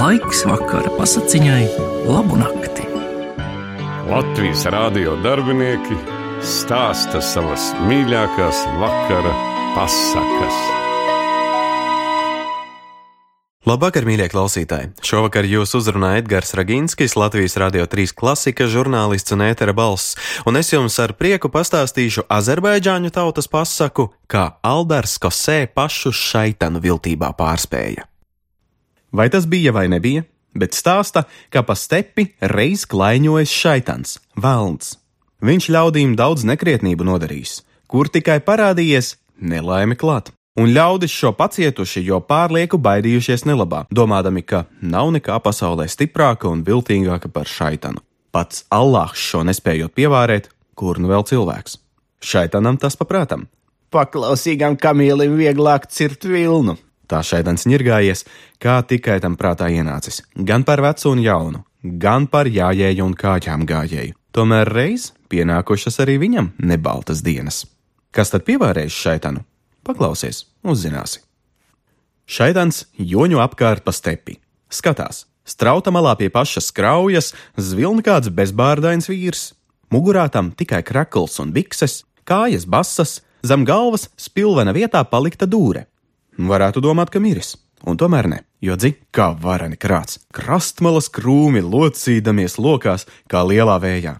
Laiks vakara pasakiņai, labu nakti. Latvijas rādio darbinieki stāsta savas mīļākās vakara pasakas. Labvakar, mīļie klausītāji! Šovakar jūs uzrunā Edgars Raginskis, Latvijas Rādio 3 klasika, žurnālists un ētera balss, un es jums ar prieku pastāstīšu azerbaidžāņu tautas pasaku, kā Aldars Kosē pašu šaitanu viltībā pārspēja. Vai tas bija vai nebija, bet stāsta, ka pa stepi reiz klaiņojas šaitans, velns. Viņš ļaudīm daudz nekrietnību nodarījis, kur tikai parādījies nelaime klāt. Un ļaudis šo pacietuši, jo pārlieku baidījušies nelabā, domādami, ka nav nekā pasaulē stiprāka un viltīgāka par šaitanu. Pats Allāhs šo nespējot pievārēt, kur nu vēl cilvēks. Šaitanam tas paprātam. Paklausīgam kamielim vieglāk cirt vilnu. Tā šaitans ņirgājies, kā tikai tam prātā ienācis. Gan par vecu un jaunu, gan par jājēju un kāķām gājēju. Tomēr reiz pienākušas arī viņam nebaltas dienas. Kas tad pievārējis šaitanu? Paklausies, uzzināsi. Šaitans joņo apkārt pa stepi. Skatās, strauta malā pie pašas kraujas zvilna kāds bezbārdains vīrs. Mugurā tam tikai krakls un bikses, kājas basas, zem galvas spilvena vietā palikta dūre. Varētu domāt, ka miris, un tomēr ne, jo dzi kā varani krāts, krastmalas krūmi locīdamies lokās kā lielā vējā.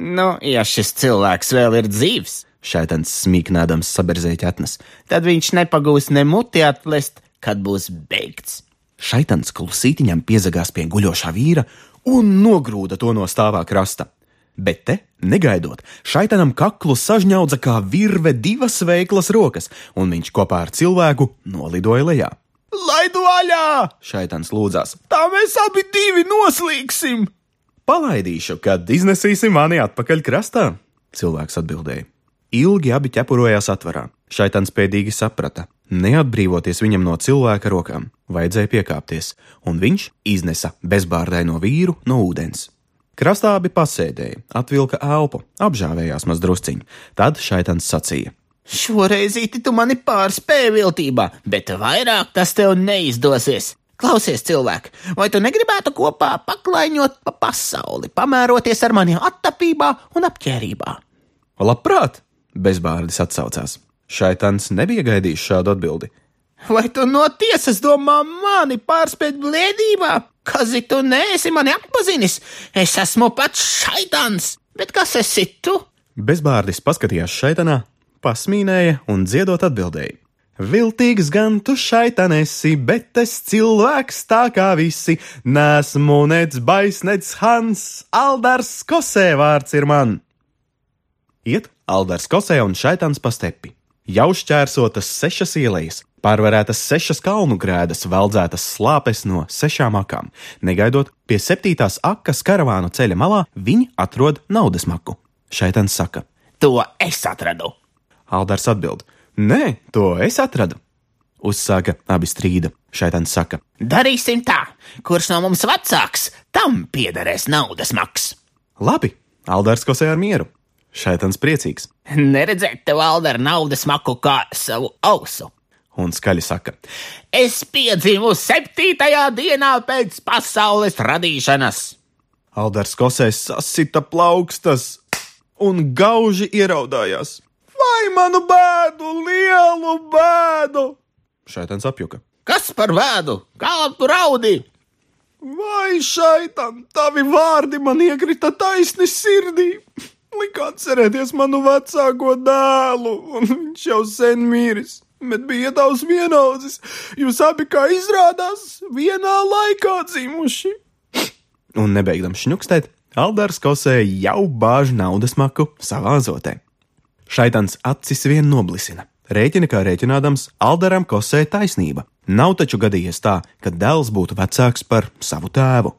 Nu, ja šis cilvēks vēl ir dzīves, Šaitans smīknādams saberzēja ķetnes. tad viņš nepagūs ne muti atlest, kad būs beigts. Šaitans klusītiņam piezagās pie guļošā vīra un nogrūda to no stāvā krasta. Bet te, negaidot, šaitanam kaklu sažņaudza kā virve divas veiklas rokas, un viņš kopā ar cilvēku nolidoja lejā. Laidu vaļā! Šaitans lūdzās: Tā mēs abi divi noslīgsim! Palaidīšu, kad iznesīsim mani atpakaļ krastā, cilvēks atbildēja. Ilgi abi ķepurojās atvarā. Šaitans pēdīgi saprata, neatbrīvoties viņam no cilvēka rokām, vajadzēja piekāpties, un viņš iznesa bezbārdaino vīru no ūdens. Krastā abi pasēdēja, atvilka elpu, apžāvējās maz drusciņi. Tad šaitans sacīja: Šoreizīti tu mani pārspēji viltībā, bet vairāk tas tev neizdosies. Klausies, cilvēki, vai tu negribētu kopā paklaiņot pa pasauli, pamēroties ar mani attapībā un apģērbībā? Labprāt! Bezbārdis atsaucās. Šaitans nebija gaidījis šādu atbildi. Vai tu no tiesas domā mani pārspēt blēdībā? Kazi tu neesi mani atpazinis? Es esmu pats šaitans, bet kas esi tu? Bezbārdis paskatījās šaitanā, pasmīnēja un dziedot atbildēja. Viltīgs gan tu šaitan esi, bet es cilvēks tā kā visi. Nesmu nec bais, nec hans, Aldars Kosē vārds ir man. Iet Aldars Kosē un šaitans pa stepi. Jau šķērsotas sešas ielas, pārvarētas sešas kalnu grēdas, veldzētas slāpes no sešām akām. Negaidot pie septītās akas karavānu ceļa malā, viņi atrod naudas maku. Šaitans saka: To es atradu. Aldars atbild: Nē, to es atradu. Uzsāka abi strīda. Šaitans saka: Darīsim tā, kurš no mums vecāks, tam piederēs naudas maks. Labi, Aldars kosē ar mieru. Šaitans priecīgs Neredzēt tev valda ar naudas maku kā savu ausu. un skaļi saka: Es piedzimu septītajā dienā pēc pasaules radīšanas. Aldars kosē sasita plaukstas un gauži ieraudājās. Vai manu bēdu, lielu bēdu? Šaitans apjuka. Kas par vēdu? Kā tu raudi? Vai šaitam, tavi vārdi man iekrita taisni sirdī? Likāt cerēties manu vecāko dēlu, un viņš jau sen miris. Bet bija tavs vienaudzis. Jūs abi, kā izrādās, vienā laikā dzimuši. Un nebeigdams šņukstēt, Aldars kosē jau bāž naudas maku savā zotē. Šaitans acis vien noblisina. Rēķina kā rēķinādams, Aldaram kosē taisnība. Nav taču gadījies tā, ka dēls būtu vecāks par savu tēvu.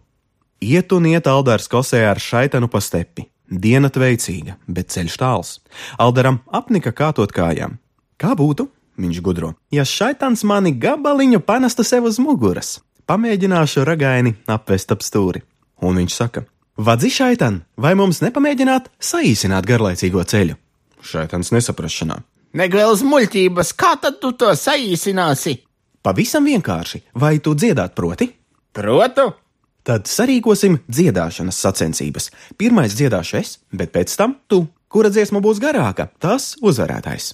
Iet un iet Aldars kosē ar šaitanu pa stepi. Diena veicīga, bet ceļš tāls. Aldaram apnika kātot kājām. Kā būtu? Viņš gudro. Ja šaitans mani gabaliņu panestu sev uz muguras, pamēģināšu ragaini apvest ap stūri. Un viņš saka: Vadzi šaitan, vai mums nepamēģināt saīsināt garlaicīgo ceļu? Šaitans nesaprašanā. Negvēlas muļķības, kā tad tu to saīsināsi? Pavisam vienkārši, vai tu dziedāt proti? Protu! Tad sarīkosim dziedāšanas sacensības. Pirmais dziedāšu es, bet pēc tam tu. Kura dziesma būs garāka, tas uzvarētājs.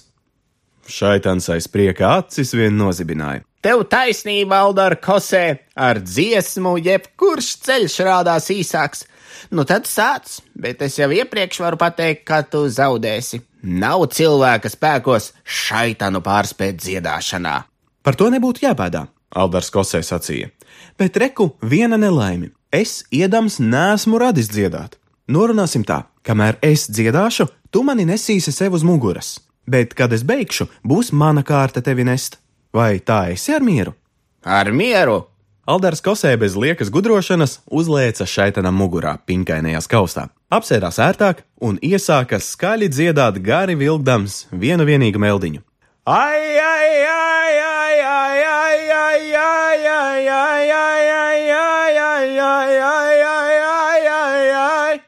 Šaitans aiz prieka acis vien nozibināja. Tev taisnība, Aldar Kosē, ar dziesmu jebkurš ceļš rādās īsāks. Nu tad sāc, bet es jau iepriekš varu pateikt, ka tu zaudēsi. Nav cilvēka spēkos šaitanu pārspēt dziedāšanā. Par to nebūtu jābēdā, Aldars Kosē sacīja. Bet reku viena nelaime. Es iedams nesmu radis dziedāt. Norunāsim tā, kamēr es dziedāšu, tu mani nesīsi sev uz muguras. Bet, kad es beigšu, būs mana kārta tevi nest. Vai tā esi ar mieru? Ar mieru! Aldars Kosē bez liekas gudrošanas uzlēca šaitanam mugurā, pinkainajā skaustā, apsēdās ērtāk un iesāka skaļi dziedāt gari vilkdams vienu vienīgu meldiņu. Ai, ai, ai, ai, ai, ai, ai, ai, ai, ai, ai, ai, ai, ai, ai, ai, ai, ai, ai, ai.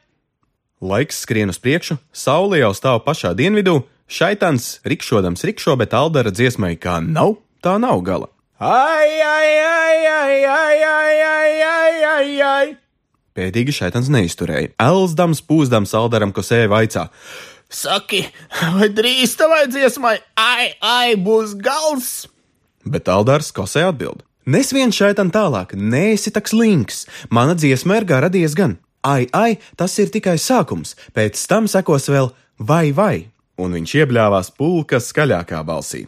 Laiks skrien uz priekšu, saule jau stāv pašā dienvidū, šaitans rikšodams rikšo, bet Aldara dziesmai kā nav, tā nav gala. Ai, ai, ai, ai, ai, ai, ai, ai, ai, ai. Pēdīgi šaitans neizturēja. Elzdams, pūzdams Aldaram, ko sēja vaicā. Saki, vai drīz tavai dziesmai, ai, ai, būs gals? Bet Aldars kosē atbild. Nes viens šaitan tālāk, neesi tak slinks. Mana dziesma ir gara diezgan. Ai, ai, tas ir tikai sākums, pēc tam sekos vēl vai, vai. Un viņš iebļāvās pulka skaļākā balsī.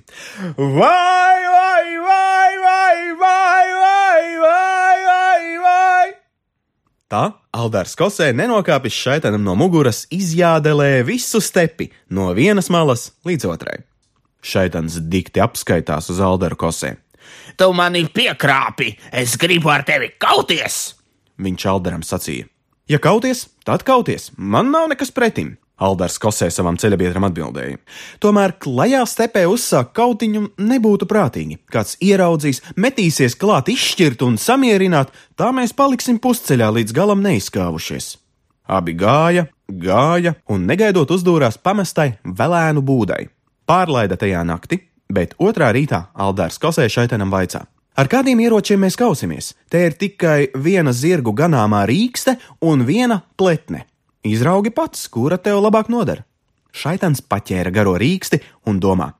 Vai, vai, vai, vai, vai, vai, vai, vai, vai. Tā Aldars Kosē nenokāpis šaitanam no muguras, izjādelē visu stepi no vienas malas līdz otrai. Šaitans dikti apskaitās uz Aldaru Kosē. Tu mani piekrāpi, es gribu ar tevi kauties! Viņš Aldaram sacīja: Ja kauties, tad kauties, man nav nekas pretim. Aldars Kosē savam ceļabiedram atbildēja. Tomēr klajā stepē uzsākt kautiņu nebūtu prātīgi. Kāds ieraudzīs, metīsies klāt, izšķirt un samierināt, tā mēs paliksim pusceļā līdz galam neizkāvušies. Abi gāja, gāja un negaidot uzdūrās pamestai velēnu būdai. Pārlaida tajā nakti, bet otrā rītā Aldars Kosē šaitanam vaicā. Ar kādiem ieročiem mēs kausimies? Te ir tikai viena zirgu ganāmā rīkste un viena pletne. Izraugi pats, kura tev labāk noder. Šaitans paķēra garo rīksti un domā: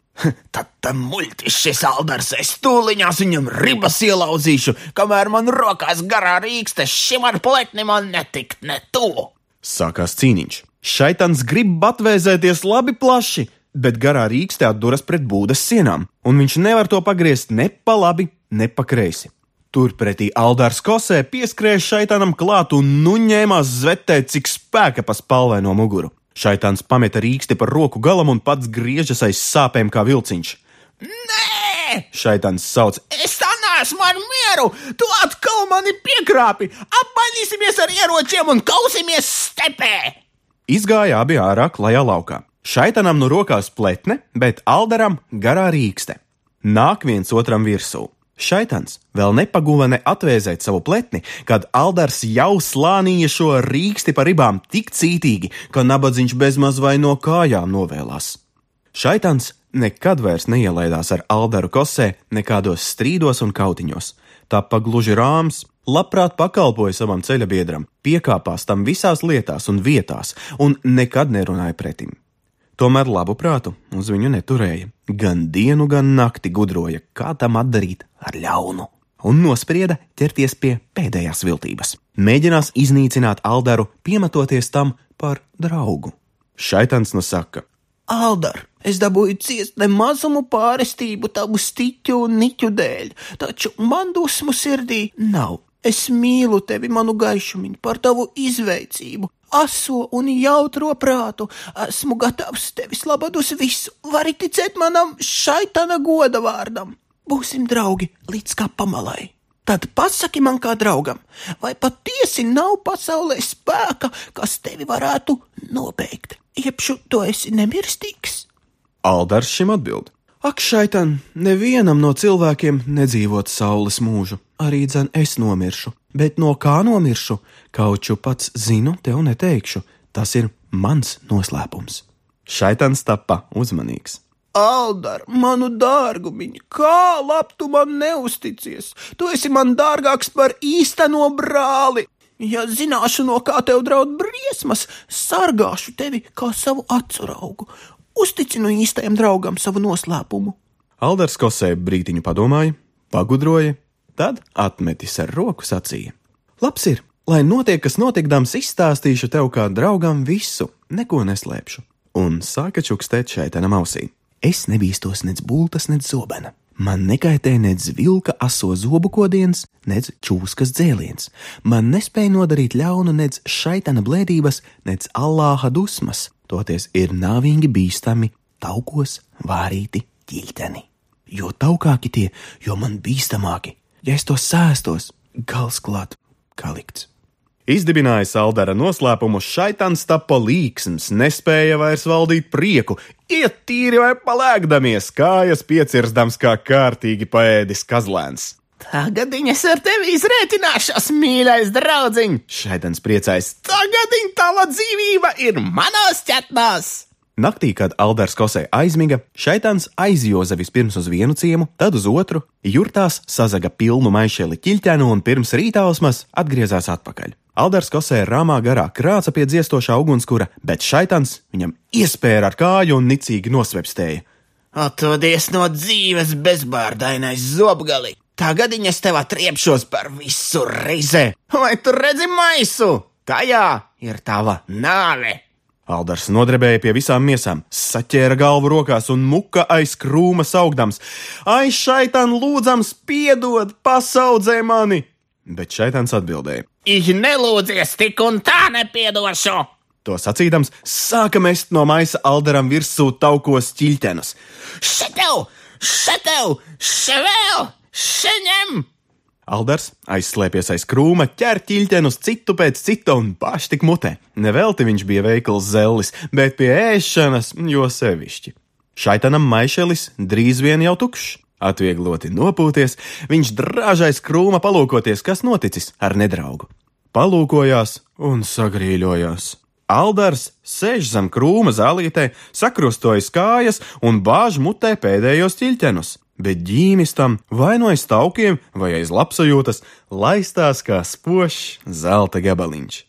Tad tam muļķis šis aldars, es tūliņās viņam ribas ielauzīšu, kamēr man rokās garā rīkste, šim ar pletni man netikt ne tuvu. Sākās cīniņš. Šaitans grib atvēzēties labi plaši, bet garā rīkstē atduras pret būdas sienām, un viņš nevar to pagriezt ne pa labi, ne pa kreisi. Turpretī Aldārs Kosē pieskrēja šaitanam klāt un nu ņēmās zvetēt, cik spēka pa spalvai no muguru. Šaitans pameta rīksti par roku galam un pats griežas aiz sāpēm kā vilciņš. Nē, Šaitans sauc: es tā neesmu ar mieru! Tu atkal mani piekrāpi! Apmainīsimies ar ieročiem un kausimies stepē! Izgāja abi ārā klajā laukā. Šaitanam no rokās pletne, bet Aldaram garā rīkste. Nāk viens otram virsū. Šaitans vēl nepaguva ne atvēzēt savu pletni, kad Aldars jau slānīja šo rīksti par ribām tik cītīgi, ka nabadzīgs bezmaz vai no kājām novēlās. Šaitans nekad vairs neielaidās ar Aldaru kosē nekādos strīdos un kautiņos. Tāpa gluži rāms, labprāt pakalpoja savam ceļabiedram, piekāpās tam visās lietās un vietās, un nekad nerunāja pretim. Tomēr labu prātu uz viņu neturēja. Gan dienu, gan nakti gudroja, kā tam atdarīt ar ļaunu. Un nosprieda ķerties pie pēdējās viltības. Mēģinās iznīcināt Aldaru, piemetoties tam par draugu. Šaitans nu saka: Aldar, es dabūju ciest ne mazumu pārestību tavu stiķu un niķu dēļ, taču man dusmu sirdī nav. Es mīlu tevi, manu gaišumiņu, par tavu izveicību, aso un jautro prātu. Esmu gatavs tevis labad uz visu. Vari ticēt manam šaitana goda vārdam. Būsim draugi līdz kā pamalai. Tad pasaki man kā draugam, vai patiesi nav pasaulē spēka, kas tevi varētu nobeigt? Iepšu to esi nemirstīgs. Aldars šim atbild: Ak, šaitan, nevienam no cilvēkiem nedzīvot saules mūžu, arī dzen es nomiršu, bet no kā nomiršu, kauču pats zinu, tev neteikšu, tas ir mans noslēpums. Šaitans tappa uzmanīgs. Aldar, manu dārgumiņu, kā labi tu man neusticies! Tu esi man dārgāks par īsteno brāli! Ja zināšu, no kā tev draud briesmas, sargāšu tevi kā savu acu Uzticinu īstajam draugam savu noslēpumu. Aldars Kosē brītiņu padomāja, pagudroja, tad atmetis ar roku sacīja: Labs ir, lai notiek, kas notikdams, izstāstīšu tev kā draugam visu, neko neslēpšu. Un sāka čukstēt šaitanam ausī. Es nebīstos nec bultas, nec zobena. Man nekaitē nec vilka aso zobu kodiens, nec čūskas dzēliens. Man nespēja nodarīt ļaunu nec šaitana blēdības, nec allāha dusmas. Toties ir nāvīgi bīstami, taukos vārīti ķīļteni. Jo taukāki tie, jo man bīstamāki. Ja es to sēstos, gals klāt, kā likts. Izdibināja saldara noslēpumu, šaitans tapo līksms, nespēja vairs valdīt prieku, iet tīri vai palēkdamies, kājas piecirsdams kā kārtīgi paēdis kazlēns. Tagad viņas ar tevi izrēķināšos, mīļais draugiņ! Šaitans priecājas, tagad viņa tava dzīvība ir manos ķetnās! Naktī, kad Alders Kosē aizmiga, šaitans aizjoza vispirms uz vienu ciemu, tad uz otru, jurtās sazaga pilnu maišeli ķilķēnu un pirms rītausmas atgriezās atpakaļ. Alders Kosē rāmā garā krāca pie dziestošā ugunskura, bet šaitans viņam iespēra ar kāju un nicīgi nosvepstēja. Atvadies no dzīves bezbārdainais zobgali! Tagad viņas tev atriepšos par visu reizi! Vai tu redzi maisu? Tajā ir tava nāve! Aldars nodrebēja pie visām miesām, saķēra galvu rokās un muka aiz krūma saugdams: Ai, šaitan, lūdzams, piedod, pasaudzē mani! Bet šaitans atbildēja: Ich nelūdzies tik un tā nepiedošu! To sacīdams, sāka mest no maisa Alderam virsū taukos ķīļtenus. Šetev, šetev, ševēl, šeņem! Alders aizslēpies aiz krūma, ķer ķīļtenus citu pēc cita un paši tik mutē. Nevelti viņš bija veikals zellis, bet pie ēšanas jo sevišķi. Šaitanam maišelis drīz vien jau tukšs. Atviegloti nopūties, viņš drāžais krūma palūkoties, kas noticis ar nedraugu. Palūkojās un sagrīļojās. Aldars sēž zem krūma zālītē, sakrustojas kājas un bāž mutē pēdējos ķīļtenus bet ģīmis tam vai no aiz taukiem, vai aiz labsajūtas, laistās kā spožs zelta gabaliņš.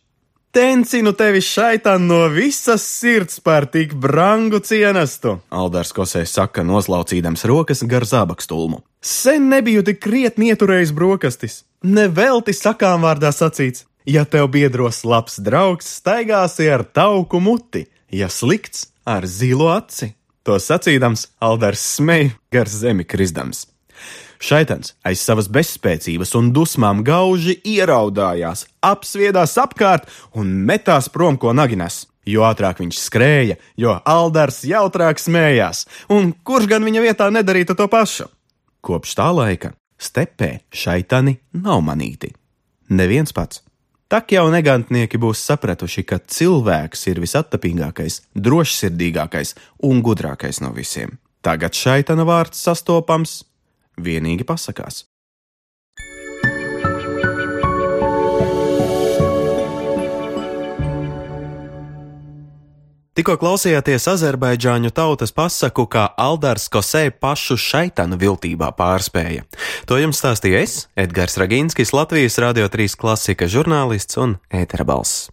Tencinu tevi šaitan no visas sirds par tik brangu cienestu, Aldārs Kosē saka, noslaucīdams rokas gar zābakstulmu. Sen nebiju tik krietni ieturējis brokastis, nevelti sakām vārdā sacīts, ja tev biedros labs draugs, staigāsi ar tauku muti, ja slikts ar zilo aci. To sacīdams, Alders smeja gar zemi krizdams. Šaitans aiz savas bezspēcības un dusmām gauži ieraudājās, apsviedās apkārt un metās prom, ko nagines. Jo ātrāk viņš skrēja, jo Alders jautrāk smējās, un kurš gan viņa vietā nedarītu to pašu? Kopš tā laika stepē šaitani nav manīti. Neviens pats. Tak jau negantnieki būs sapratuši, ka cilvēks ir visattapīgākais, drošsirdīgākais un gudrākais no visiem. Tagad šaitana vārds sastopams vienīgi pasakās. Tikko klausījāties azerbaidžāņu tautas pasaku, kā Aldars Kosē pašu šaitanu viltībā pārspēja. To jums stāstīja es, Edgars Ragīnskis, Latvijas Radio 3 klasika žurnālists un ētera balss.